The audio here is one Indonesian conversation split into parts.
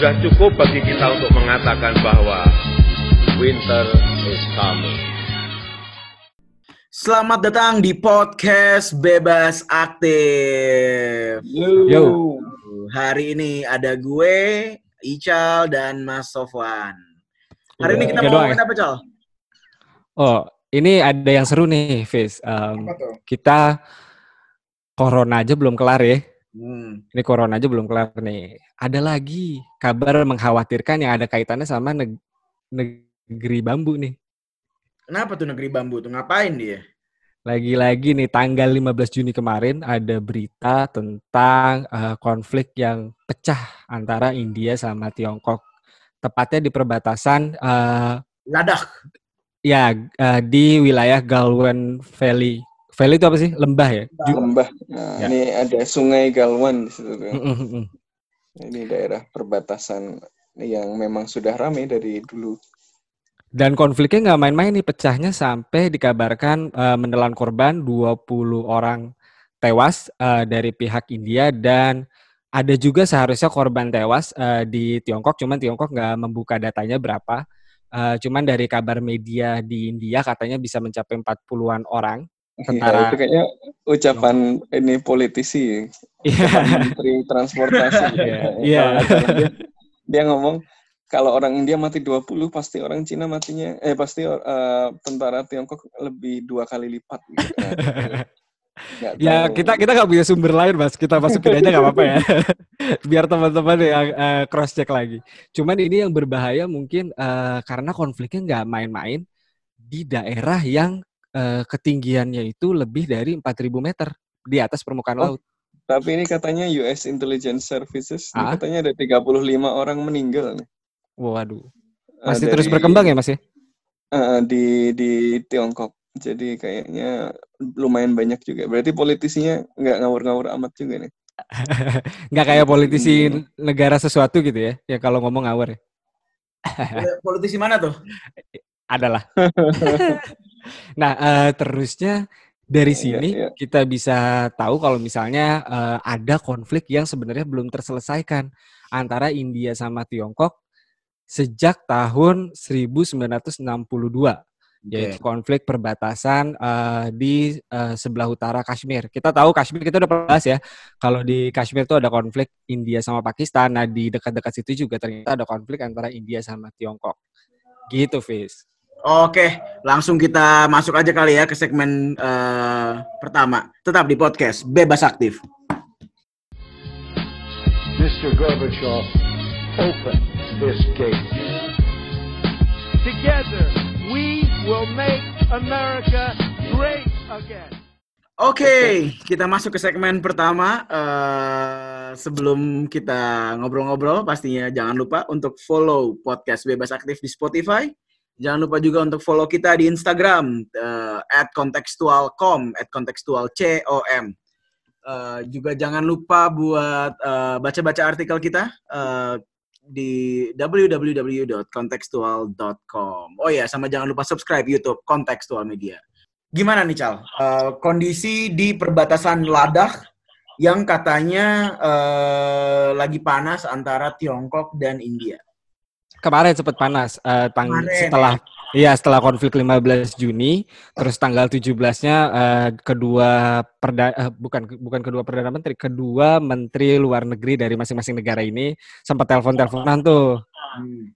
Sudah cukup bagi kita untuk mengatakan bahwa winter is coming. Selamat datang di podcast Bebas Aktif. Yo. Hari ini ada gue, Ical, dan Mas Sofwan. Hari ini kita mau doang ngomongin apa, Cal? Oh, ini ada yang seru nih, Fis. Um, kita corona aja belum kelar ya. Hmm. Ini corona aja belum kelar nih. Ada lagi kabar mengkhawatirkan yang ada kaitannya sama neg- negeri bambu nih. Kenapa tuh negeri bambu tuh? Ngapain dia? Lagi-lagi nih tanggal 15 Juni kemarin ada berita tentang eh, konflik yang pecah antara India sama Tiongkok. Tepatnya di perbatasan eh, Ladak. ya eh, di wilayah Galwan Valley. Valley itu apa sih? Lembah ya? Lembah. Nah, Ya. ini ada Sungai Galwan di situ. tuh. Ini daerah perbatasan yang memang sudah ramai dari dulu. Dan konfliknya nggak main-main nih, pecahnya sampai dikabarkan eh, menelan korban 20 orang tewas eh, dari pihak India dan ada juga seharusnya korban tewas eh, di Tiongkok, cuman Tiongkok nggak membuka datanya berapa. Eh, cuman dari kabar media di India katanya bisa mencapai 40-an orang. Ya, Tentara- itu kayaknya ucapan ini politisi, Iya. ucapan Menteri Transportasi. Iya, iya. nggak salah dia, dia ngomong kalau orang India mati 20, pasti orang Cina matinya eh pasti eh, tentara Tiongkok lebih dua kali lipat gitu. Nah, nggak Ya tahu. kita kita nggak punya sumber lain mas, kita masukin aja nggak apa-apa ya, biar teman-teman yang cross check lagi. Cuman ini yang berbahaya mungkin eh, karena konfliknya nggak main-main di daerah yang eh, ketinggiannya itu lebih dari 4.000 meter di atas permukaan Oh, laut. Tapi ini katanya US Intelligence Services, ini Ah? katanya ada 35 orang meninggal nih. Waduh, Eh, masih terus dari- berkembang ya mas ya? Eh, di di Tiongkok. Jadi kayaknya lumayan banyak juga. Berarti politisinya nggak ngawur-ngawur amat juga nih. Nggak kayak politisi Hmm. negara sesuatu gitu ya, ya kalau ngomong ngawur ya. Politisi mana tuh? Adalah. nah, eh, terusnya dari Iya, sini iya. kita bisa tahu kalau misalnya eh, ada konflik yang sebenarnya belum terselesaikan antara India sama Tiongkok sejak tahun 1962 yaitu konflik perbatasan eh, di eh, sebelah utara Kashmir. Kita tahu Kashmir kita udah pernah bahas ya. Kalau di Kashmir itu ada konflik India sama Pakistan. Nah, di dekat-dekat situ juga ternyata ada konflik antara India sama Tiongkok. Gitu, Fis. Oke, langsung kita masuk aja kali ya ke segmen eh, pertama. Tetap di podcast Bebas Aktif. Mr. Gorbachev, open this gate. Together, we will make America great again. Oke, kita masuk ke segmen pertama. Eh, sebelum kita ngobrol-ngobrol, pastinya jangan lupa untuk follow podcast Bebas Aktif di Spotify. Jangan lupa juga untuk follow kita di Instagram eh, @contextualcom @contextualcom. Eh, juga jangan lupa buat eh, baca-baca artikel kita eh, di www.contextual.com. Oh ya, sama jangan lupa subscribe YouTube Contextual Media. Gimana nih Cal? Eh, kondisi di perbatasan Ladakh yang katanya eh, lagi panas antara Tiongkok dan India. Kemarin sempat panas eh, tang- Kemarin, setelah Iya, setelah konflik 15 Juni, terus tanggal 17-nya eh, kedua perda eh, bukan bukan kedua perdana menteri, kedua menteri luar negeri dari masing-masing negara ini sempat telepon-teleponan tuh.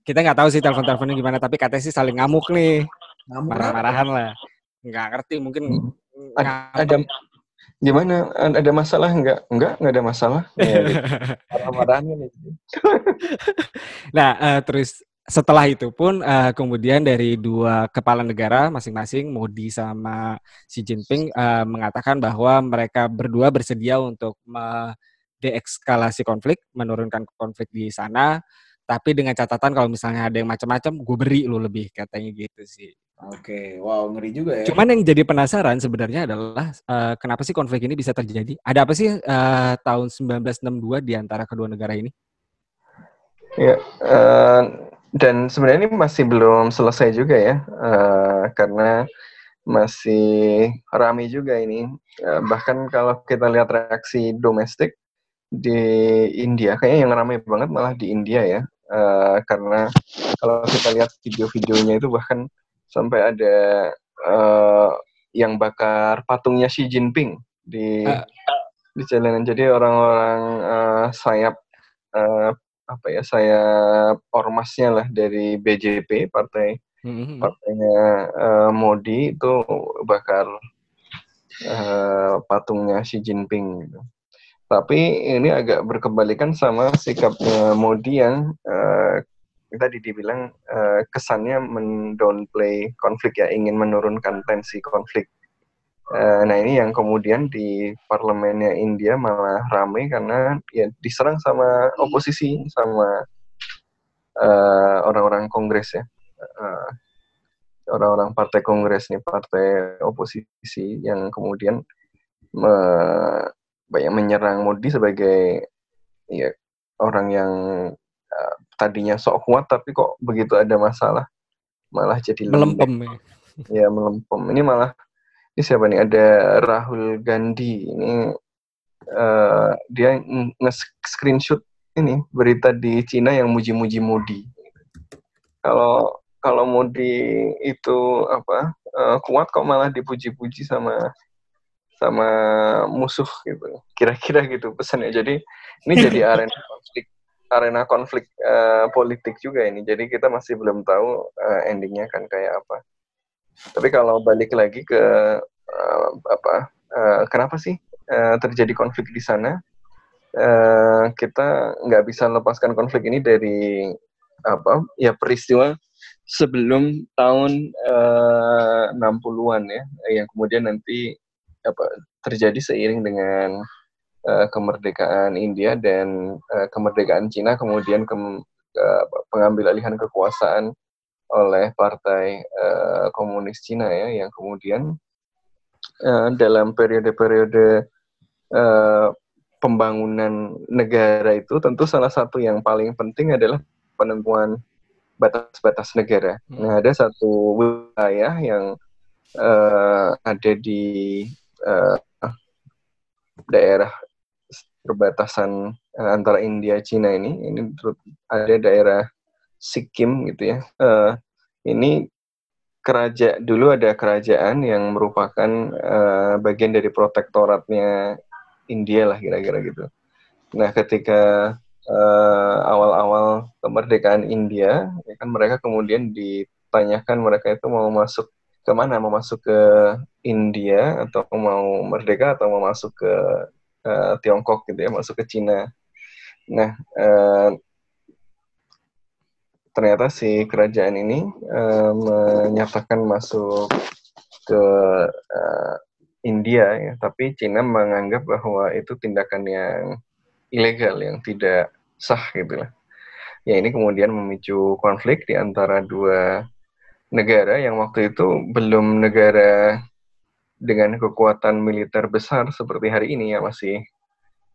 Kita nggak tahu sih telepon-teleponnya gimana, tapi katanya sih saling ngamuk nih, Ngamuk marah-marahan lah. Nggak ngerti mungkin Ada, ada gimana? Ada masalah nggak? Nggak, nggak ada masalah. Ya, gitu. Marah-marahan nih. Nah, eh, terus setelah itu pun eh, kemudian dari dua kepala negara masing-masing Modi sama Xi Jinping eh, mengatakan bahwa mereka berdua bersedia untuk me- deeskalasi konflik, menurunkan konflik di sana. Tapi dengan catatan kalau misalnya ada yang macam-macam, gue beri lu lebih katanya gitu sih. Oke, wow ngeri juga ya. Cuman yang jadi penasaran sebenarnya adalah eh, kenapa sih konflik ini bisa terjadi? Ada apa sih eh, tahun 1962 di antara kedua negara ini? Ya, eh, dan sebenarnya ini masih belum selesai juga ya, eh, karena masih ramai juga ini. Eh, bahkan kalau kita lihat reaksi domestik di India, kayaknya yang ramai banget malah di India ya, Eh, karena kalau kita lihat video-videonya itu bahkan sampai ada eh, yang bakar patungnya Xi Jinping di Eh. di jalanan. Jadi orang-orang eh, sayap eh, apa ya sayap ormasnya lah dari BJP partai Mhm. partainya eh, Modi itu bakar eh, patungnya Xi Jinping gitu. Tapi ini agak berkebalikan sama sikapnya Modi yang eh, tadi dibilang eh, kesannya mendownplay konflik ya, ingin menurunkan tensi konflik. Eh, nah ini yang kemudian di parlemennya India malah ramai karena ya diserang sama oposisi sama eh, orang-orang Kongres ya. Eh, orang-orang partai Kongres nih, partai oposisi yang kemudian me- banyak menyerang Modi sebagai ya orang yang uh, tadinya sok kuat tapi kok begitu ada masalah malah jadi. Melempem. ya. ya melempem. Ini malah ini siapa nih? Ada Rahul Gandhi ini eh, dia ng- nge-screenshot ini berita di Cina yang muji-muji Modi. Kalau kalau Modi itu apa eh, kuat kok malah dipuji-puji sama sama musuh gitu. Kira-kira gitu pesannya. Jadi ini jadi arena konflik arena konflik eh, politik juga ini. Jadi kita masih belum tahu eh, endingnya kan kayak apa. Tapi kalau balik lagi ke eh, apa eh, kenapa sih eh, terjadi konflik di sana? Eh, kita nggak bisa lepaskan konflik ini dari apa ya peristiwa sebelum tahun eh, 60-an ya yang kemudian nanti apa terjadi seiring dengan eh, kemerdekaan India dan eh, kemerdekaan Cina kemudian kem- ke- apa, pengambil alihan kekuasaan oleh partai eh, komunis Cina ya yang kemudian eh, dalam periode-periode eh, pembangunan negara itu tentu salah satu yang paling penting adalah penentuan batas-batas negara. Hmm. Nah, ada satu wilayah yang eh, ada di eh, daerah perbatasan eh, antara India Cina ini. Ini ada daerah Sikkim gitu ya. Eh, ini kerajaan dulu ada kerajaan yang merupakan eh, bagian dari protektoratnya India lah kira-kira gitu. Nah, ketika eh, awal-awal kemerdekaan India, ya kan mereka kemudian ditanyakan mereka itu mau masuk ke mana, mau masuk ke India atau mau merdeka atau mau masuk ke eh, Tiongkok gitu ya, masuk ke Cina. Nah, eh, ternyata si kerajaan ini eh, menyatakan masuk ke eh, India ya, tapi Cina menganggap bahwa itu tindakan yang ilegal yang tidak sah gitu lah. Ya ini kemudian memicu konflik di antara dua negara yang waktu itu belum negara dengan kekuatan militer besar seperti hari ini ya masih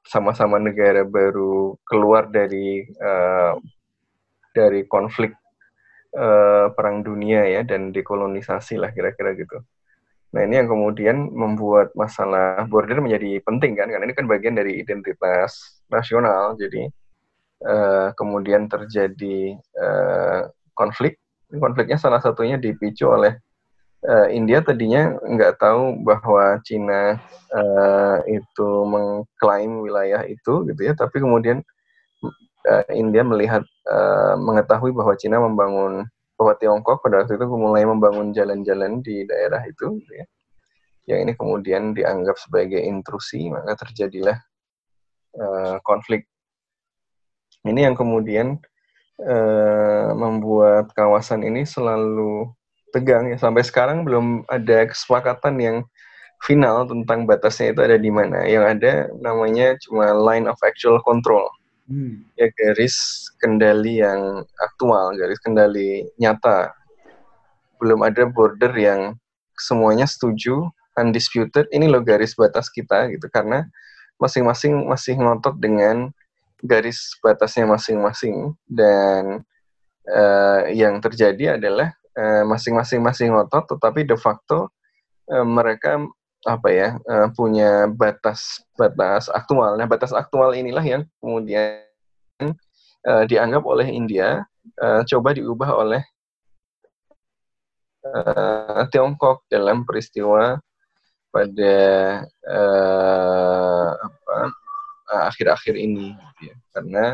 sama-sama negara baru keluar dari eh, dari konflik eh, perang dunia ya dan dekolonisasi lah kira-kira gitu. Nah ini yang kemudian membuat masalah border menjadi penting kan karena ini kan bagian dari identitas nasional jadi eh, kemudian terjadi eh, konflik konfliknya salah satunya dipicu oleh eh, India tadinya nggak tahu bahwa Cina eh, itu mengklaim wilayah itu gitu ya tapi kemudian eh, India melihat eh, mengetahui bahwa Cina membangun bahwa Tiongkok pada waktu itu mulai membangun jalan-jalan di daerah itu gitu ya. yang ini kemudian dianggap sebagai intrusi maka terjadilah eh, konflik ini yang kemudian eh, membuat kawasan ini selalu tegang ya sampai sekarang belum ada kesepakatan yang final tentang batasnya itu ada di mana yang ada namanya cuma line of actual control Hmm. ya garis kendali yang aktual, garis kendali nyata. Belum ada border yang semuanya setuju, undisputed. Ini loh garis batas kita gitu karena masing-masing masih ngotot dengan garis batasnya masing-masing dan eh, yang terjadi adalah eh, masing-masing masih ngotot tetapi de facto eh, mereka apa ya eh, punya batas batas aktual. Nah batas aktual inilah yang kemudian eh, dianggap oleh India eh, coba diubah oleh eh, Tiongkok dalam peristiwa pada eh, apa eh, akhir-akhir ini, gitu ya. karena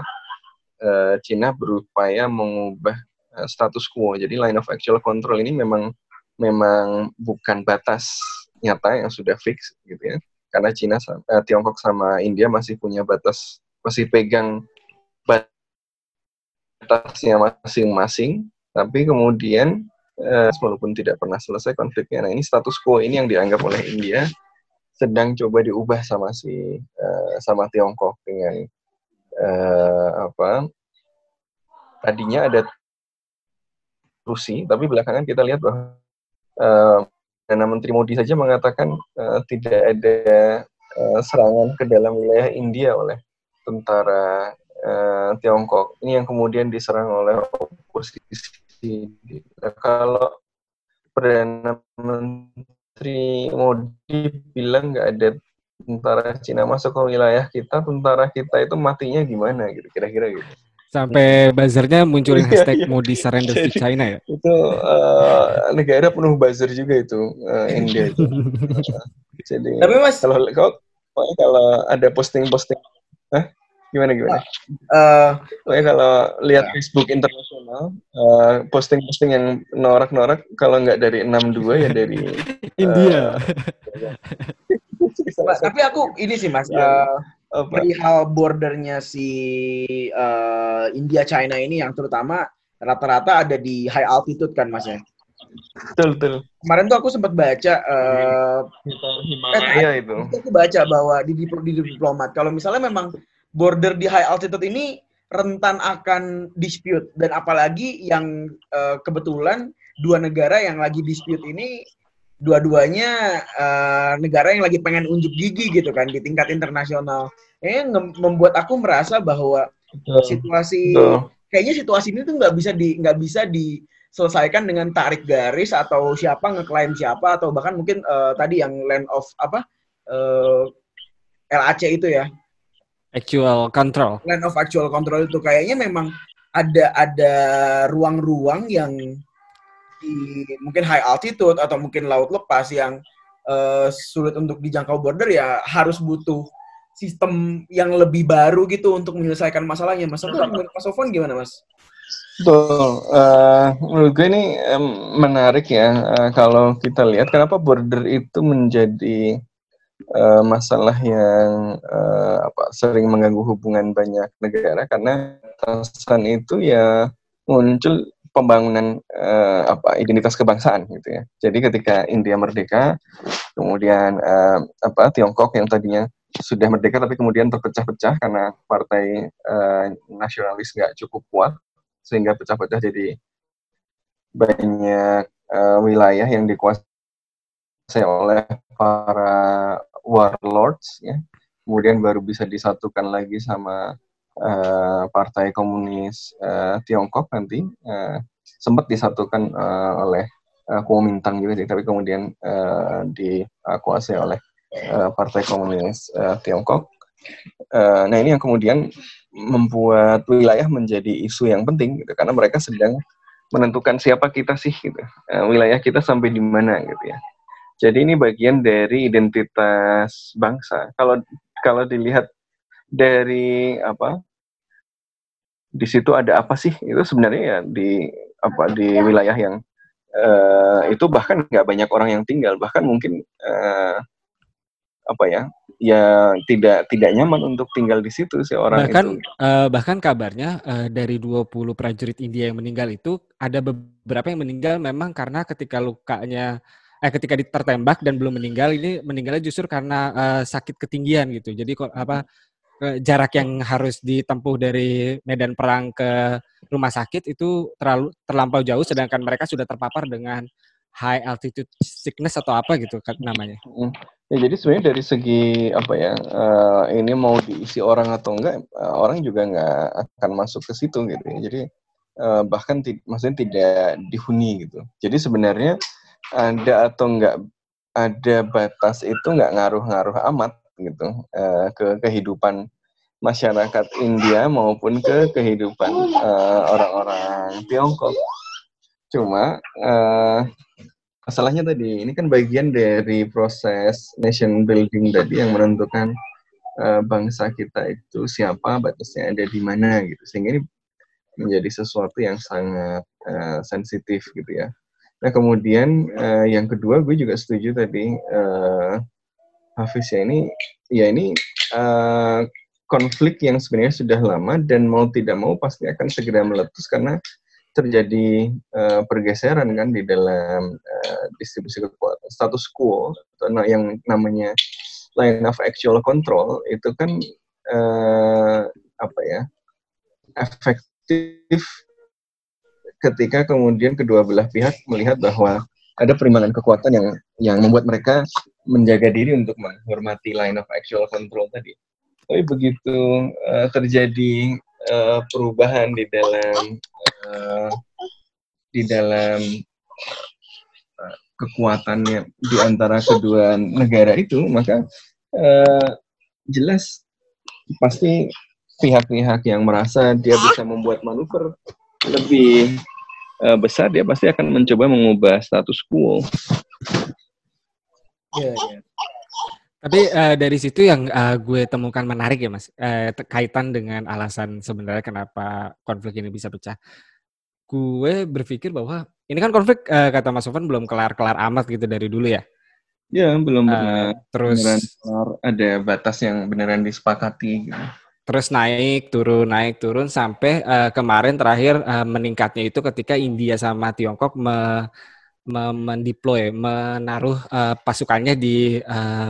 eh, Cina berupaya mengubah eh, status quo. Jadi line of actual control ini memang memang bukan batas nyata yang sudah fix, gitu ya. Karena Cina, eh, Tiongkok sama India masih punya batas, masih pegang batasnya masing-masing. Tapi kemudian eh, walaupun tidak pernah selesai konfliknya. Nah ini status quo ini yang dianggap oleh India sedang coba diubah sama si eh, sama Tiongkok dengan eh, apa tadinya ada Rusi, tapi belakangan kita lihat bahwa eh, Perdana Menteri Modi saja mengatakan eh, tidak ada eh, serangan ke dalam wilayah India oleh tentara eh, Tiongkok. Ini yang kemudian diserang oleh oposisi. Nah, kalau Perdana Menteri Modi bilang nggak ada tentara Cina masuk ke wilayah kita, tentara kita itu matinya gimana gitu, kira-kira gitu. Sampai buzzernya munculin Iya, hashtag iya. Modi surrender to China ya. Itu eh, negara penuh buzzer juga itu eh, India itu. Jadi Tapi Mas, kalau kalau kalau ada posting-posting? Gimana gimana? eh, Pokoknya kalau lihat Facebook internasional, eh, posting-posting yang norak-norak, kalau nggak dari 62 ya dari India. Mas, tapi aku ini sih Mas, Iya. eh, apa? perihal bordernya si eh, India China ini yang terutama rata-rata ada di high altitude kan Mas ya. Betul betul. Kemarin tuh aku sempat baca eh, Himalaya itu. itu aku baca bahwa di, dipl- di diplomat kalau misalnya memang border di high altitude ini rentan akan dispute dan apalagi yang eh, kebetulan dua negara yang lagi dispute ini dua-duanya eh, negara yang lagi pengen unjuk gigi gitu kan di tingkat internasional. Eh membuat aku merasa bahwa situasi Betul. kayaknya situasi ini tuh nggak bisa di nggak bisa diselesaikan dengan tarik garis atau siapa ngeklaim siapa atau bahkan mungkin eh, tadi yang land of apa eh, LAC itu ya Actual control. land of actual control itu kayaknya memang ada ada ruang-ruang yang di mungkin high altitude atau mungkin laut lepas yang eh, sulit untuk dijangkau border ya harus butuh sistem yang lebih baru gitu untuk menyelesaikan masalahnya. Mas Sofwan, Mas Sofwan gimana Mas? Betul. Eh, menurut gue ini em, menarik ya eh, kalau kita lihat kenapa border itu menjadi eh, masalah yang eh, apa sering mengganggu hubungan banyak negara karena atasan itu ya muncul pembangunan eh, apa identitas kebangsaan gitu ya. Jadi ketika India merdeka, kemudian eh, apa Tiongkok yang tadinya sudah merdeka tapi kemudian terpecah-pecah karena partai eh, nasionalis nggak cukup kuat sehingga pecah-pecah jadi banyak eh, wilayah yang dikuasai oleh para warlords ya. Kemudian baru bisa disatukan lagi sama eh, partai komunis eh, Tiongkok nanti. Eh, sempat disatukan eh, oleh eh, Kuomintang juga sih, tapi kemudian eh, dikuasai oleh eh, partai komunis eh, Tiongkok. Eh, nah ini yang kemudian membuat wilayah menjadi isu yang penting gitu. Karena mereka sedang menentukan siapa kita sih gitu. Eh, wilayah kita sampai di mana gitu ya jadi ini bagian dari identitas bangsa. Kalau kalau dilihat dari apa di situ ada apa sih? Itu sebenarnya ya di apa di wilayah yang eh, itu bahkan nggak banyak orang yang tinggal. Bahkan mungkin eh, apa ya ya tidak tidak nyaman untuk tinggal di situ si orang bahkan itu. eh, bahkan kabarnya eh, dari 20 prajurit India yang meninggal itu ada beberapa yang meninggal memang karena ketika lukanya eh ketika tertembak dan belum meninggal ini meninggalnya justru karena eh, sakit ketinggian gitu. Jadi apa eh, jarak yang harus ditempuh dari medan perang ke rumah sakit itu terlalu terlampau jauh sedangkan mereka sudah terpapar dengan high altitude sickness atau apa gitu namanya. Mm. Ya, jadi sebenarnya dari segi apa ya, eh, ini mau diisi orang atau enggak, eh, orang juga nggak akan masuk ke situ gitu. ya. Jadi eh, bahkan maksudnya tidak dihuni gitu. Jadi sebenarnya ada atau enggak ada batas itu nggak ngaruh-ngaruh amat gitu eh, ke kehidupan masyarakat India maupun ke kehidupan eh, orang-orang Tiongkok. Cuma eh, masalahnya tadi ini kan bagian dari proses nation building tadi yang menentukan eh, bangsa kita itu siapa batasnya ada di mana gitu sehingga ini menjadi sesuatu yang sangat eh, sensitif gitu ya. Nah kemudian eh, yang kedua gue juga setuju tadi eh, Hafiz ya ini ya ini eh, konflik yang sebenarnya sudah lama dan mau tidak mau pasti akan segera meletus karena terjadi eh, pergeseran kan di dalam eh, distribusi kekuatan. Status quo atau yang namanya line of actual control itu kan eh, apa ya efektif ketika kemudian kedua belah pihak melihat bahwa ada perimbangan kekuatan yang yang membuat mereka menjaga diri untuk menghormati line of actual control tadi. Tapi begitu eh, terjadi eh, perubahan di dalam eh, di dalam eh, kekuatannya di antara kedua negara itu, maka eh, jelas pasti pihak-pihak yang merasa dia bisa membuat manuver lebih eh, besar, dia pasti akan mencoba mengubah status quo. Tapi eh, dari situ yang eh, gue temukan menarik ya mas, te- kaitan dengan alasan sebenarnya kenapa konflik ini bisa pecah. Gue berpikir bahwa ini kan konflik eh, kata Mas Sofan belum kelar-kelar amat gitu dari dulu ya. Ya, belum benar terus beneran ada batas yang beneran disepakati. Gitu. Terus naik turun naik turun sampai eh, kemarin terakhir eh, meningkatnya itu ketika India sama Tiongkok me, me- mendeploy menaruh eh, pasukannya di eh,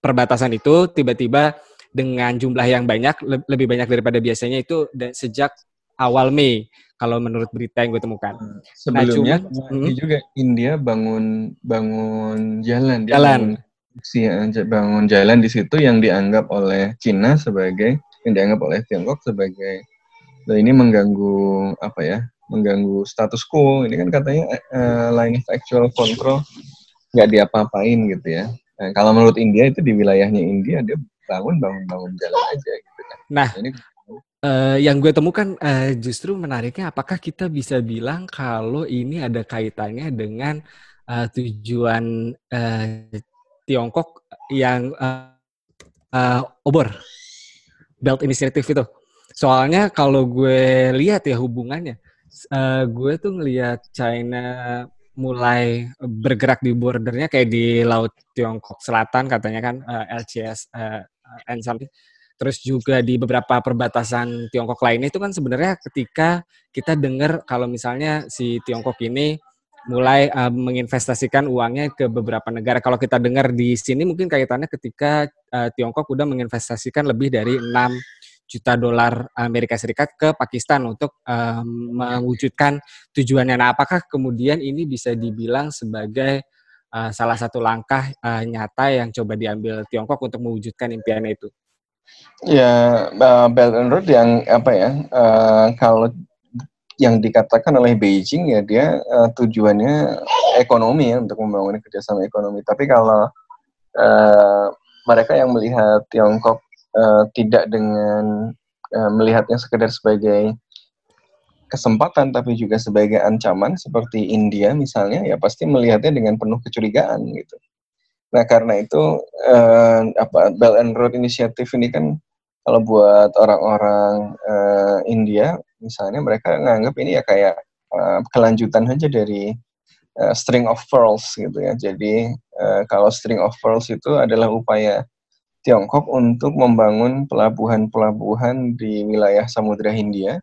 perbatasan itu tiba-tiba dengan jumlah yang banyak le- lebih banyak daripada biasanya itu da- sejak awal Mei kalau menurut berita yang gue temukan. Sebelumnya cuman- ini juga India bangun bangun jalan, Jalan. bangun, si- bangun jalan di situ yang dianggap oleh Cina sebagai yang dianggap oleh Tiongkok sebagai dan ini mengganggu apa ya mengganggu status quo. Ini kan katanya eh, line of actual control nggak diapa-apain gitu ya. Nah, kalau menurut India itu di wilayahnya India dia bangun bangun bangun jalan aja gitu kan. Nah, ini Eh, yang gue temukan eh, justru menariknya apakah kita bisa bilang kalau ini ada kaitannya dengan eh, tujuan eh, Tiongkok yang eh, eh, obor Belt Initiative itu. Soalnya kalau gue lihat ya hubungannya, eh, gue tuh ngelihat China mulai bergerak di bordernya kayak di Laut Tiongkok Selatan katanya kan eh, LCS eh, and something terus juga di beberapa perbatasan Tiongkok lainnya itu kan sebenarnya ketika kita dengar kalau misalnya si Tiongkok ini mulai uh, menginvestasikan uangnya ke beberapa negara. Kalau kita dengar di sini mungkin kaitannya ketika uh, Tiongkok udah menginvestasikan lebih dari 6 juta dolar Amerika Serikat ke Pakistan untuk uh, mewujudkan tujuannya. Nah, apakah kemudian ini bisa dibilang sebagai uh, salah satu langkah uh, nyata yang coba diambil Tiongkok untuk mewujudkan impiannya itu? Ya, uh, Belt and Road yang apa ya? uh, kalau yang dikatakan oleh Beijing ya dia uh, tujuannya ekonomi ya untuk membangun kerjasama ekonomi. Tapi kalau uh, mereka yang melihat Tiongkok uh, tidak dengan uh, melihatnya sekedar sebagai kesempatan tapi juga sebagai ancaman seperti India misalnya ya pasti melihatnya dengan penuh kecurigaan gitu. Nah karena itu eh, apa Belt and Road Initiative ini kan kalau buat orang-orang eh, India misalnya mereka nganggap ini ya kayak eh, kelanjutan aja dari eh, string of pearls gitu ya. Jadi eh, kalau string of pearls itu adalah upaya Tiongkok untuk membangun pelabuhan-pelabuhan di wilayah Samudra Hindia.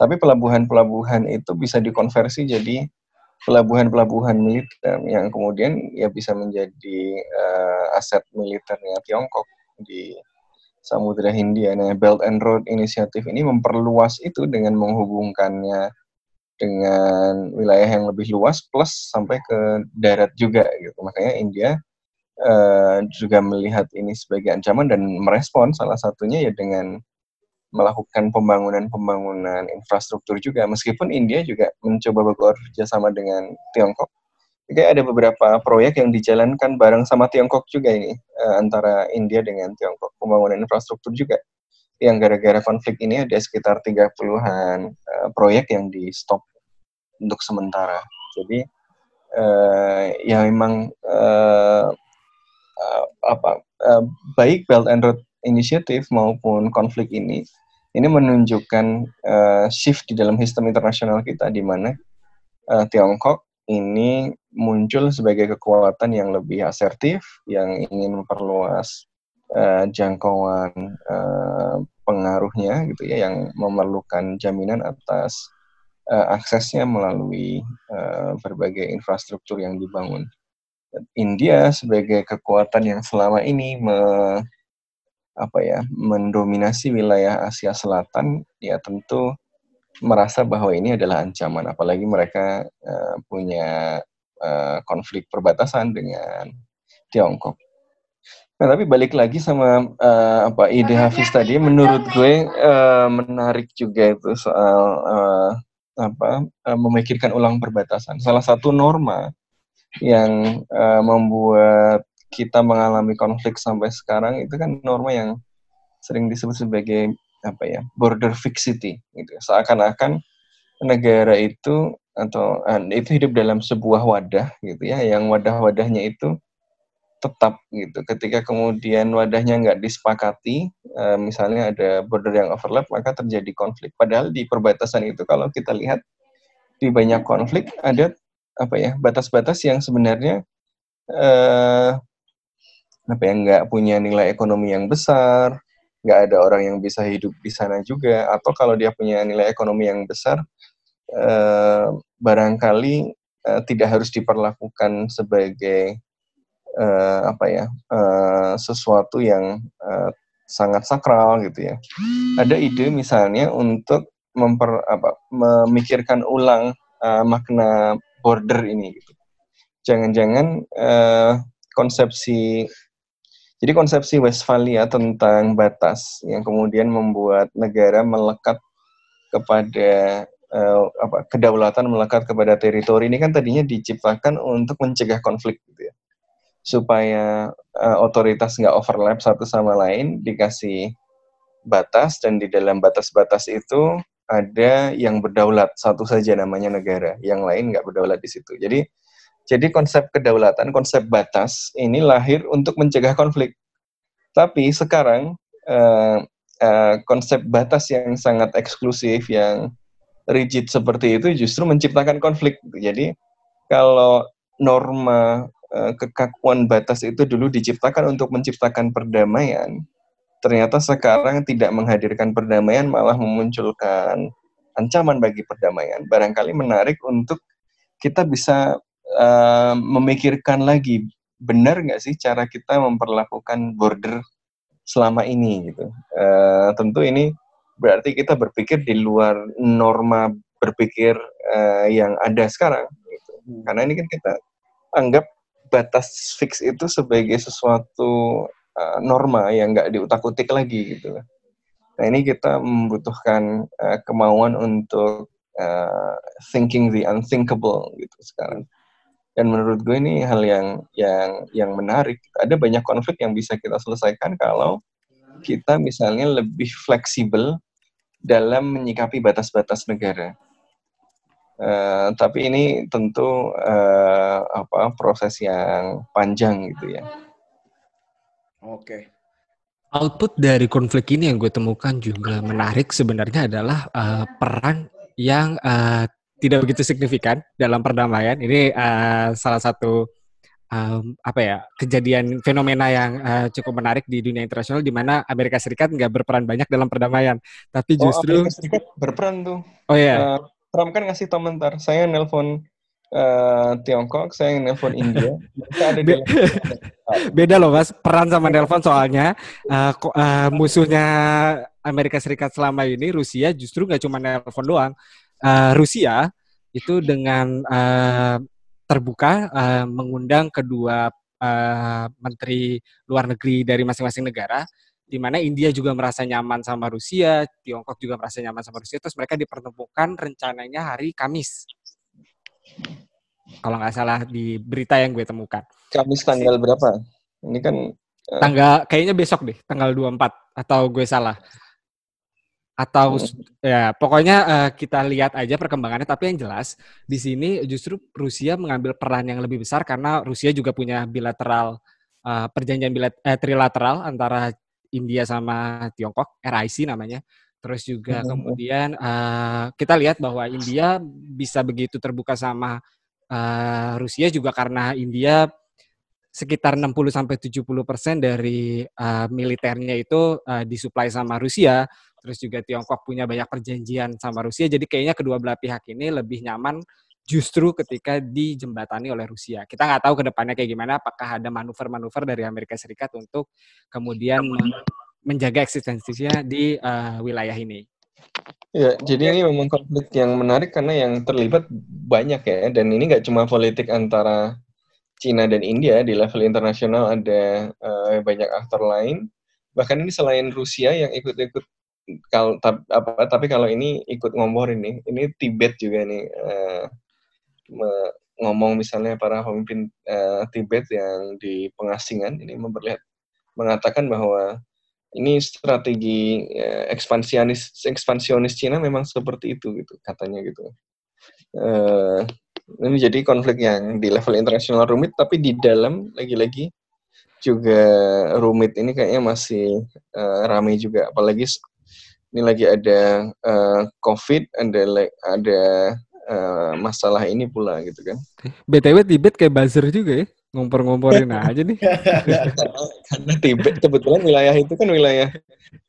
Tapi pelabuhan-pelabuhan itu bisa dikonversi jadi pelabuhan-pelabuhan militer yang kemudian ya bisa menjadi uh, aset militernya Tiongkok di Samudra Hindia. Nah, Belt and Road Initiative ini memperluas itu dengan menghubungkannya dengan wilayah yang lebih luas plus sampai ke darat juga gitu. Makanya India uh, juga melihat ini sebagai ancaman dan merespon salah satunya ya dengan melakukan pembangunan-pembangunan infrastruktur juga. Meskipun India juga mencoba bekerja sama dengan Tiongkok, Kayak ada beberapa proyek yang dijalankan bareng sama Tiongkok juga ini uh, antara India dengan Tiongkok pembangunan infrastruktur juga yang gara-gara konflik ini ada sekitar 30-an uh, proyek yang di stop untuk sementara. Jadi uh, ya memang uh, apa uh, baik Belt and Road Initiative maupun konflik ini ini menunjukkan uh, shift di dalam sistem internasional kita di mana uh, Tiongkok ini muncul sebagai kekuatan yang lebih asertif, yang ingin memperluas uh, jangkauan uh, pengaruhnya, gitu ya, yang memerlukan jaminan atas uh, aksesnya melalui uh, berbagai infrastruktur yang dibangun. India sebagai kekuatan yang selama ini me, apa ya mendominasi wilayah Asia Selatan, ya tentu merasa bahwa ini adalah ancaman, apalagi mereka uh, punya uh, konflik perbatasan dengan Tiongkok. Nah, tapi balik lagi sama uh, apa ide Hafiz tadi, menurut gue uh, menarik juga itu soal uh, apa uh, memikirkan ulang perbatasan. Salah satu norma yang uh, membuat kita mengalami konflik sampai sekarang itu kan norma yang sering disebut sebagai apa ya border fixity gitu. Seakan-akan negara itu atau uh, itu hidup dalam sebuah wadah gitu ya yang wadah-wadahnya itu tetap gitu. Ketika kemudian wadahnya nggak disepakati uh, misalnya ada border yang overlap maka terjadi konflik. Padahal di perbatasan itu kalau kita lihat di banyak konflik ada apa ya batas-batas yang sebenarnya uh, apa ya nggak punya nilai ekonomi yang besar nggak ada orang yang bisa hidup di sana juga. Atau kalau dia punya nilai ekonomi yang besar eh, barangkali eh, tidak harus diperlakukan sebagai eh, apa ya eh, sesuatu yang eh, sangat sakral gitu ya. Ada ide misalnya untuk memper apa memikirkan ulang eh, makna border ini gitu. Jangan-jangan eh, konsepsi jadi konsepsi Westphalia tentang batas yang kemudian membuat negara melekat kepada uh, apa kedaulatan melekat kepada teritori ini kan tadinya diciptakan untuk mencegah konflik gitu ya. Supaya uh, otoritas nggak overlap satu sama lain dikasih batas dan di dalam batas-batas itu ada yang berdaulat satu saja namanya negara, yang lain nggak berdaulat di situ. Jadi jadi konsep kedaulatan, konsep batas ini lahir untuk mencegah konflik. Tapi sekarang uh, uh, konsep batas yang sangat eksklusif, yang rigid seperti itu justru menciptakan konflik. Jadi kalau norma uh, kekakuan batas itu dulu diciptakan untuk menciptakan perdamaian, ternyata sekarang tidak menghadirkan perdamaian, malah memunculkan ancaman bagi perdamaian. Barangkali menarik untuk kita bisa uh, memikirkan lagi benar nggak sih cara kita memperlakukan border selama ini gitu. Uh, tentu ini berarti kita berpikir di luar norma berpikir uh, yang ada sekarang. Gitu. Hmm. Karena ini kan kita anggap batas fix itu sebagai sesuatu uh, norma yang nggak diutak-utik lagi gitu. Nah ini kita membutuhkan uh, kemauan untuk uh, thinking the unthinkable gitu sekarang dan menurut gue ini hal yang yang yang menarik. Ada banyak konflik yang bisa kita selesaikan kalau kita misalnya lebih fleksibel dalam menyikapi batas-batas negara. Uh, tapi ini tentu uh, apa proses yang panjang gitu ya. Oke. Okay. output dari konflik ini yang gue temukan juga menarik sebenarnya adalah uh, peran yang uh, tidak begitu signifikan dalam perdamaian. Ini uh, salah satu um, apa ya kejadian fenomena yang uh, cukup menarik di dunia internasional di mana Amerika Serikat nggak berperan banyak dalam perdamaian, tapi oh, justru oh, Amerika Serikat berperan tuh. Oh ya. Yeah. Uh, Trump kan ngasih komentar. Saya nelpon eh, Tiongkok, saya nelpon India. Ada di Be- Beda loh mas, peran sama nelpon soalnya ko- eh, musuhnya Amerika Serikat selama ini Rusia justru nggak cuma nelpon doang. Eh, Rusia itu dengan eh, terbuka eh, mengundang kedua eh, menteri luar negeri dari masing-masing negara, di mana India juga merasa nyaman sama Rusia, Tiongkok juga merasa nyaman sama Rusia, terus mereka dipertemukan rencananya hari Kamis. Kalau nggak salah di berita yang gue temukan. Kamis tanggal berapa? Ini kan tanggal kayaknya besok deh tanggal 24 atau gue salah atau s- ya pokoknya eh, kita lihat aja perkembangannya tapi yang jelas di sini justru Rusia mengambil peran yang lebih besar karena Rusia juga punya bilateral eh, perjanjian bilat eh, trilateral antara India sama Tiongkok RIC namanya terus juga Mhm. kemudian eh, kita lihat bahwa India bisa begitu terbuka sama eh, Rusia juga karena India sekitar 60 sampai 70% dari uh, militernya itu uh, disuplai sama Rusia. Terus juga Tiongkok punya banyak perjanjian sama Rusia. Jadi kayaknya kedua belah pihak ini lebih nyaman justru ketika dijembatani oleh Rusia. Kita nggak tahu ke depannya kayak gimana. Apakah ada manuver-manuver dari Amerika Serikat untuk kemudian men- menjaga eksistensinya di uh, wilayah ini. Ya, jadi ini memang konflik yang menarik karena yang terlibat banyak ya, dan ini nggak cuma politik antara Cina dan India, di level internasional ada eh, banyak aktor lain. Bahkan ini selain Rusia yang ikut-ikut, kalau apa, tapi kalau ini ikut ngomporin nih, ini Tibet juga nih me- ngomong misalnya para pemimpin eh, Tibet yang di pengasingan ini memperlihat mengatakan bahwa ini strategi eh, ekspansionis ekspansionis Cina memang seperti itu gitu katanya gitu. Eh, ini jadi konflik yang di level internasional rumit tapi di dalam lagi-lagi juga rumit ini kayaknya masih eh, ramai juga apalagi ini lagi ada eh, COVID ada ada eh, masalah ini pula gitu kan. BTW Tibet kayak buzzer juga ya. Ngompor-ngomporin aja nih. Karena Tibet kebetulan wilayah itu kan wilayah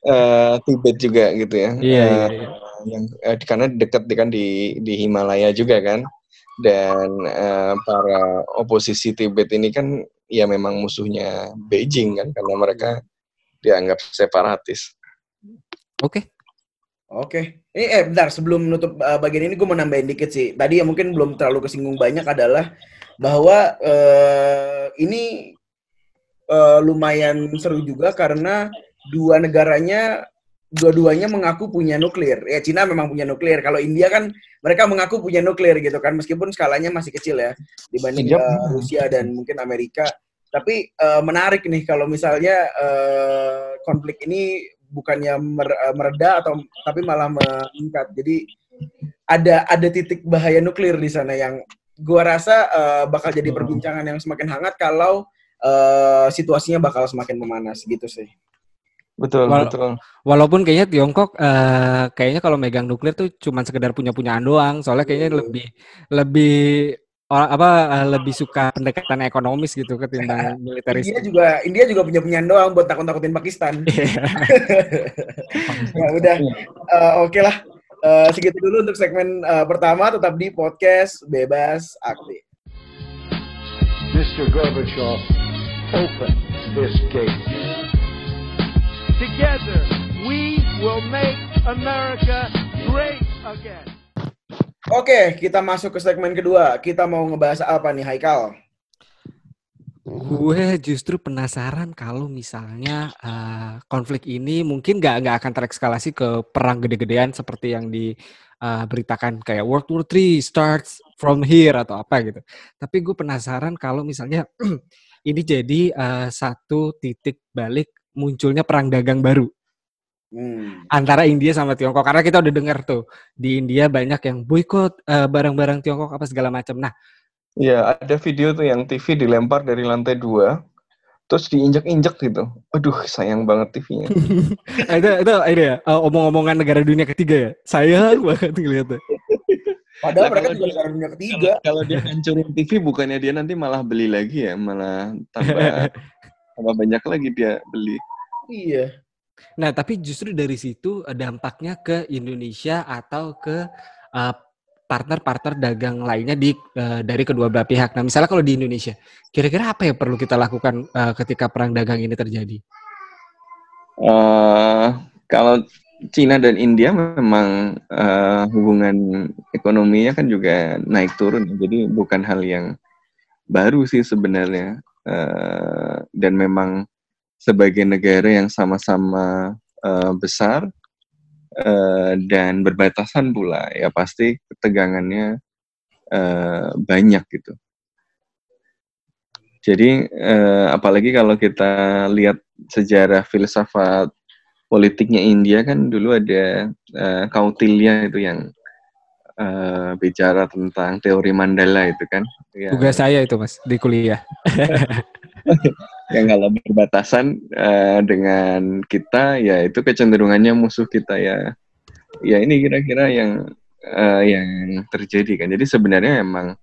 eh, Tibet juga gitu ya. Iya, Eh, iya, iya. yang eh, karena dekat kan di di Himalaya juga kan dan eh, para oposisi Tibet ini kan ya memang musuhnya Beijing kan karena mereka dianggap separatis. Oke. Oke. Ini eh bentar sebelum menutup uh, bagian ini gue mau nambahin dikit sih. Tadi yang mungkin belum terlalu kesinggung banyak adalah bahwa eh, ini eh, lumayan seru juga karena dua negaranya dua-duanya mengaku punya nuklir. Ya Cina memang punya nuklir. Kalau India kan mereka mengaku punya nuklir gitu kan meskipun skalanya masih kecil ya dibanding eh, Rusia dan mungkin Amerika. Tapi eh, menarik nih kalau misalnya eh, konflik ini bukannya mer- eh, mereda atau tapi malah meningkat. Jadi ada ada titik bahaya nuklir di sana yang gua rasa eh, bakal jadi Hmm. perbincangan yang semakin hangat kalau eh, situasinya bakal semakin memanas gitu sih. Betul, Wal- betul. Walaupun kayaknya Tiongkok eh, kayaknya kalau megang nuklir tuh cuma sekedar punya-punyaan doang. Soalnya kayaknya lebih lebih orang apa eh, lebih suka pendekatan ekonomis gitu ketimbang militeris. India juga India juga punya punyaan doang buat takut-takutin Pakistan. ya udah Eh, oke lah Eh, segitu dulu untuk segmen eh, pertama tetap di podcast bebas aktif. Mr. Gorbachev, open this gate. Together, we will make America great again. Oke, kita masuk ke segmen kedua. Kita mau ngebahas apa nih, Haikal? Gue justru penasaran kalau misalnya eh, konflik ini mungkin nggak nggak akan terekskalasi ke perang gede-gedean seperti yang diberitakan kayak World War III starts from here atau apa gitu. Tapi gue penasaran kalau misalnya ini jadi eh, satu titik balik munculnya perang dagang baru Hmm. antara India sama Tiongkok karena kita udah dengar tuh di India banyak yang boykot eh, barang-barang Tiongkok apa segala macam. Nah, Ya, ada video tuh yang TV dilempar dari lantai dua, terus diinjak-injak gitu. Aduh, sayang banget TV-nya. itu itu ini ya eh, omong-omongan negara dunia ketiga ya. Sayang banget ngeliatnya. Padahal Lah, mereka juga negara dunia ketiga. Kalau- Kalau dia hancurin TV, bukannya dia nanti malah beli lagi ya, malah tambah tambah banyak lagi dia beli. Iya. Nah, tapi justru dari situ eh, dampaknya ke Indonesia atau ke eh, partner-partner dagang lainnya di eh, dari kedua belah pihak. Nah, misalnya kalau di Indonesia, kira-kira apa yang perlu kita lakukan eh, ketika perang dagang ini terjadi? Eh, kalau Cina dan India memang eh, hubungan ekonominya kan juga naik turun, jadi bukan hal yang baru sih sebenarnya. Eh, dan memang sebagai negara yang sama-sama eh, besar eh, dan berbatasan pula, ya pasti ketegangannya eh, banyak gitu. Jadi eh, apalagi kalau kita lihat sejarah filsafat politiknya India kan dulu ada eh, Kautilya itu yang eh, bicara tentang teori Mandala itu kan. Yang, Tugas saya itu Mas di kuliah. yang kalau berbatasan eh, dengan kita ya itu kecenderungannya musuh kita ya. Ya ini kira-kira yang eh, yang terjadi kan. Jadi sebenarnya emang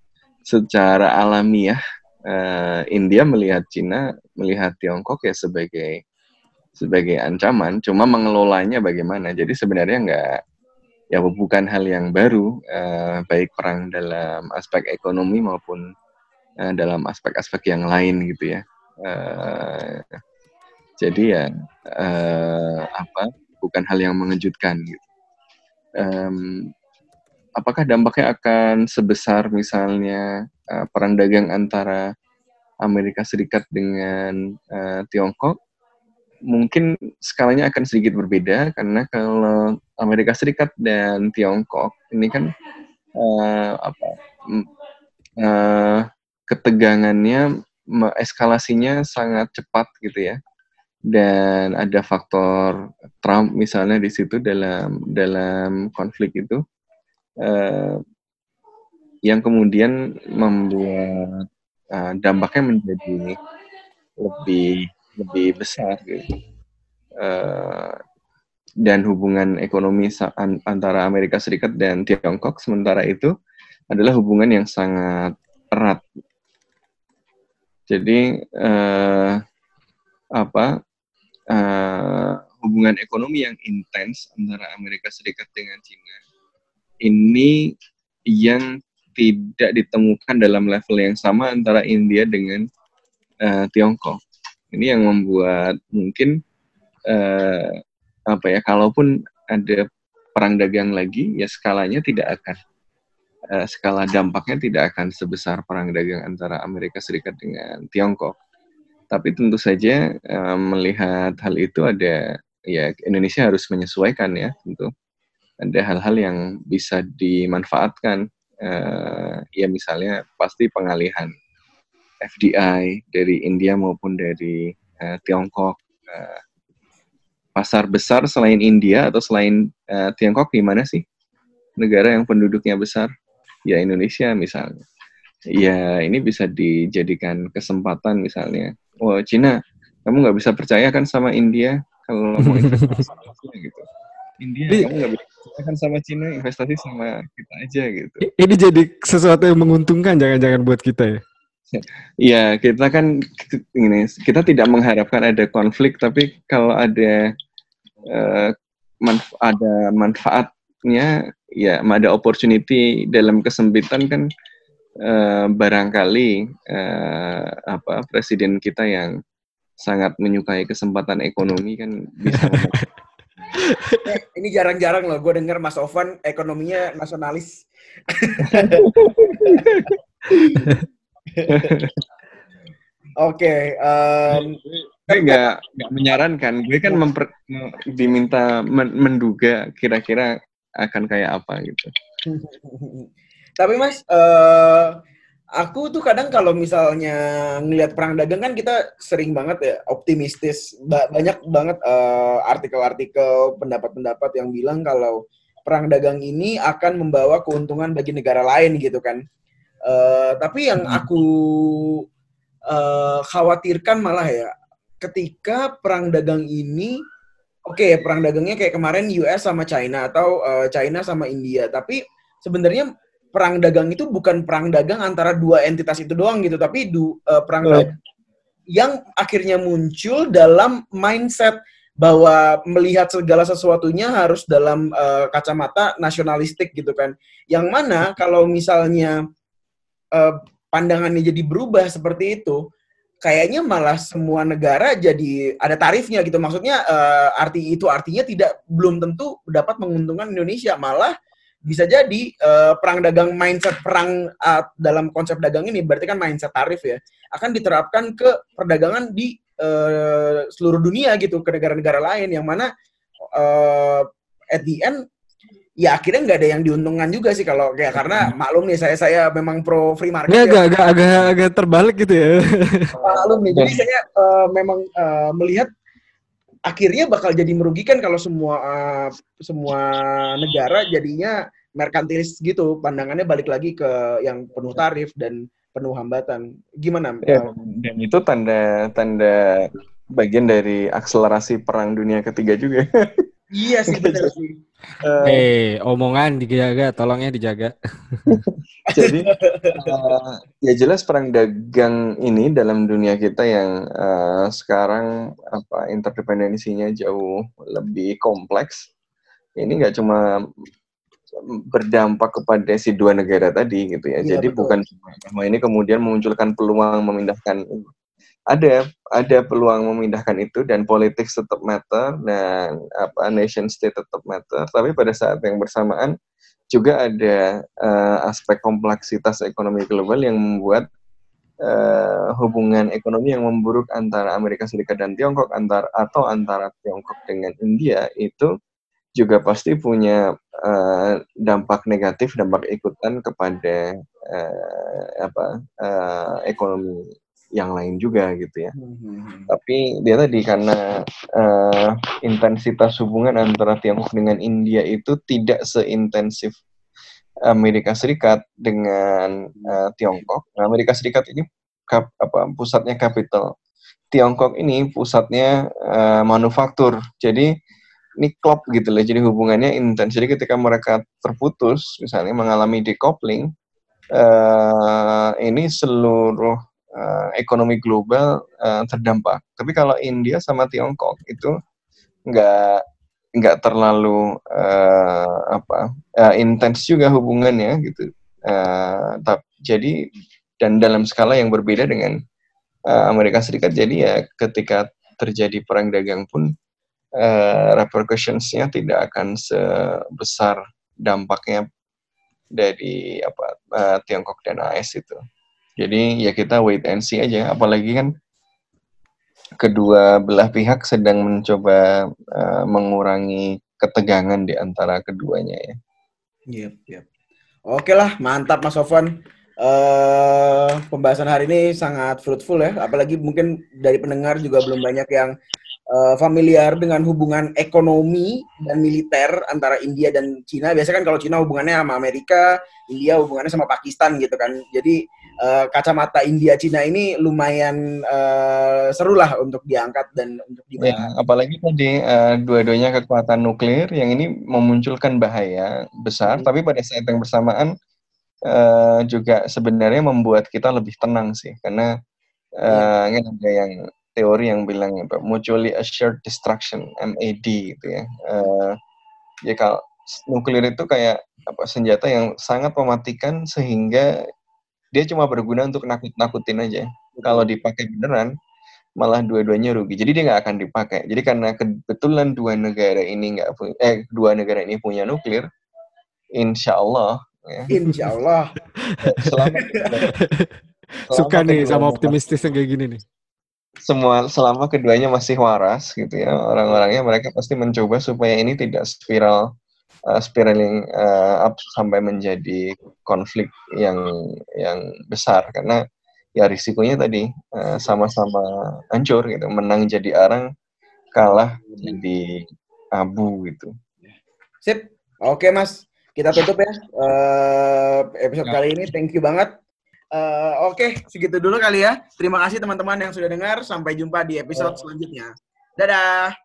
secara alamiah eh, India melihat Cina, melihat Tiongkok ya sebagai sebagai ancaman, cuma mengelolanya bagaimana. Jadi sebenarnya nggak ya bukan hal yang baru, eh, baik perang dalam aspek ekonomi maupun eh, dalam aspek-aspek yang lain gitu ya. Eh, jadi ya eh, apa bukan hal yang mengejutkan gitu. Em, apakah dampaknya akan sebesar misalnya eh, perang dagang antara Amerika Serikat dengan eh, Tiongkok? Mungkin skalanya akan sedikit berbeda karena kalau Amerika Serikat dan Tiongkok ini kan eh, apa eh, ketegangannya eskalasinya sangat cepat gitu ya dan ada faktor Trump misalnya di situ dalam dalam konflik itu eh, yang kemudian membuat eh, dampaknya menjadi lebih lebih besar gitu. Eh, dan hubungan ekonomi antara Amerika Serikat dan Tiongkok sementara itu adalah hubungan yang sangat erat. Jadi eh, apa eh, hubungan ekonomi yang intens antara Amerika Serikat dengan Cina ini yang tidak ditemukan dalam level yang sama antara India dengan eh, Tiongkok. Ini yang membuat mungkin eh, apa ya, kalaupun ada perang dagang lagi, ya skalanya tidak akan eh, skala dampaknya tidak akan sebesar perang dagang antara Amerika Serikat dengan Tiongkok. Tapi tentu saja eh, melihat hal itu ada ya Indonesia harus menyesuaikan ya tentu. Ada hal-hal yang bisa dimanfaatkan. Eh, ya misalnya pasti pengalihan FDI dari India maupun dari eh, Tiongkok. Eh, pasar besar selain India atau selain eh, Tiongkok di mana sih? Negara yang penduduknya besar ya Indonesia misalnya. Ya ini bisa dijadikan kesempatan misalnya. Oh Cina kamu nggak bisa percaya kan sama India kalau mau investasi sama Cina gitu? India Jadi- kamu nggak bisa percaya kan sama Cina investasi sama kita aja gitu. Ini jadi sesuatu yang menguntungkan jangan-jangan buat kita ya. Ya, kita kan ini kita tidak mengharapkan ada konflik, tapi kalau ada eh, manf- ada manfaatnya, ya ada opportunity dalam kesempitan kan eh, barangkali eh, apa presiden kita yang sangat menyukai kesempatan ekonomi kan bisa Eh, ini jarang-jarang loh gue denger Mas Ovan ekonominya nasionalis. Oke, em, gue nggak nggak menyarankan, gue kan memper, me- diminta men- menduga kira-kira akan kayak apa gitu. tapi Mas, eh, aku tuh kadang kalau misalnya ngelihat perang dagang kan kita sering banget ya optimistis. Ba- banyak banget eh, artikel-artikel, pendapat-pendapat yang bilang kalau perang dagang ini akan membawa keuntungan bagi negara lain gitu kan. Eh, tapi yang aku eh, khawatirkan malah ya, ketika perang dagang ini, oke perang dagangnya kayak kemarin US sama China atau eh, China sama India, tapi sebenarnya perang dagang itu bukan perang dagang antara dua entitas itu doang gitu, tapi du, eh, perang Oh. dagang yang akhirnya muncul dalam mindset bahwa melihat segala sesuatunya harus dalam eh, kacamata nasionalistik gitu kan. Yang mana kalau misalnya eh, pandangannya jadi berubah seperti itu, kayaknya malah semua negara jadi ada tarifnya gitu. Maksudnya eh, arti itu artinya tidak belum tentu dapat menguntungkan Indonesia, malah bisa jadi eh, perang dagang mindset perang eh, dalam konsep dagang ini berarti kan mindset tarif ya akan diterapkan ke perdagangan di eh, seluruh dunia gitu ke negara-negara lain yang mana eh, at the end ya akhirnya nggak ada yang diuntungkan juga sih kalau kayak karena maklum nih saya saya memang pro free market Ini ya. agak, agak, agak, agak terbalik gitu ya. maklum nih. Jadi saya eh, memang eh, melihat akhirnya bakal jadi merugikan kalau semua eh, semua negara jadinya merkantilis gitu. Pandangannya balik lagi ke yang penuh tarif dan penuh hambatan. Gimana? Ya, dan itu tanda tanda bagian dari akselerasi perang dunia ketiga juga. iya sih benar sih. Eh, Eh, omongan dijaga, tolongnya dijaga. Jadi eh, ya jelas perang dagang ini dalam dunia kita yang eh, sekarang apa interdependensinya jauh lebih kompleks. Ini nggak cuma berdampak kepada si dua negara tadi gitu ya. Iya, Jadi betul. bukan cuma ini kemudian memunculkan peluang memindahkan ada ada peluang memindahkan itu dan politik tetap matter dan apa nation state tetap matter. Tapi pada saat yang bersamaan juga ada eh, aspek kompleksitas ekonomi global yang membuat eh, hubungan ekonomi yang memburuk antara Amerika Serikat dan Tiongkok antar atau antara Tiongkok dengan India itu juga pasti punya eh, dampak negatif dampak ikutan kepada eh, apa eh, ekonomi yang lain juga gitu ya tapi dia tadi karena eh, intensitas hubungan antara Tiongkok dengan India itu tidak seintensif Amerika Serikat dengan eh, Tiongkok. Nah, Amerika Serikat ini kap, apa pusatnya capital. Tiongkok ini pusatnya eh, manufaktur. Jadi ini klop gitu loh. Jadi hubungannya intens. Jadi ketika mereka terputus, misalnya mengalami decoupling, eh, ini seluruh eh, ekonomi global eh, terdampak. Tapi kalau India sama Tiongkok itu nggak nggak terlalu eh, apa eh, intens juga hubungannya gitu. Eh, tap- jadi dan dalam skala yang berbeda dengan eh, Amerika Serikat. Jadi ya ketika terjadi perang dagang pun eh, repercussions-nya tidak akan sebesar dampaknya dari apa eh, Tiongkok dan AS itu. Jadi ya kita wait and see aja. Apalagi kan kedua belah pihak sedang mencoba eh, mengurangi ketegangan di antara keduanya ya. Iya, iya. Oke lah, mantap Mas Sofwan. eh pembahasan hari ini sangat fruitful ya, apalagi mungkin dari pendengar juga belum banyak yang eh, familiar dengan hubungan ekonomi dan militer antara India dan Cina. Biasanya kan kalau Cina hubungannya sama Amerika, India hubungannya sama Pakistan gitu kan. Jadi eh, kacamata India Cina ini lumayan eh, seru lah untuk diangkat dan untuk dibahas. Ya, apalagi tadi eh, dua-duanya kekuatan nuklir yang ini memunculkan bahaya besar, Hmm. tapi pada saat yang bersamaan eh, juga sebenarnya membuat kita lebih tenang sih, karena eh, ini ada yang teori yang bilang apa, mutually assured destruction (MAD) gitu ya. Eh, ya kalau nuklir itu kayak apa senjata yang sangat mematikan sehingga dia cuma berguna untuk nakut-nakutin aja. Kalau dipakai beneran, malah dua-duanya rugi. Jadi dia nggak akan dipakai. Jadi karena kebetulan dua negara ini nggak punya, eh dua negara ini punya nuklir, insya Allah ya, Insya Allah. selama, Suka selama nih sama keduanya optimistis yang kayak gini nih. Semua selama keduanya masih waras gitu ya orang-orangnya mereka pasti mencoba supaya ini tidak spiral uh, spiraling uh, up sampai menjadi konflik yang yang besar karena ya risikonya tadi uh, sama-sama hancur gitu menang jadi arang kalah jadi abu gitu Sip. Oke, Mas. Kita tutup ya eh, episode Ya. kali ini. Thank you banget. Eh, Oke, segitu dulu kali ya. Terima kasih teman-teman yang sudah dengar. Sampai jumpa di episode selanjutnya. Dadah.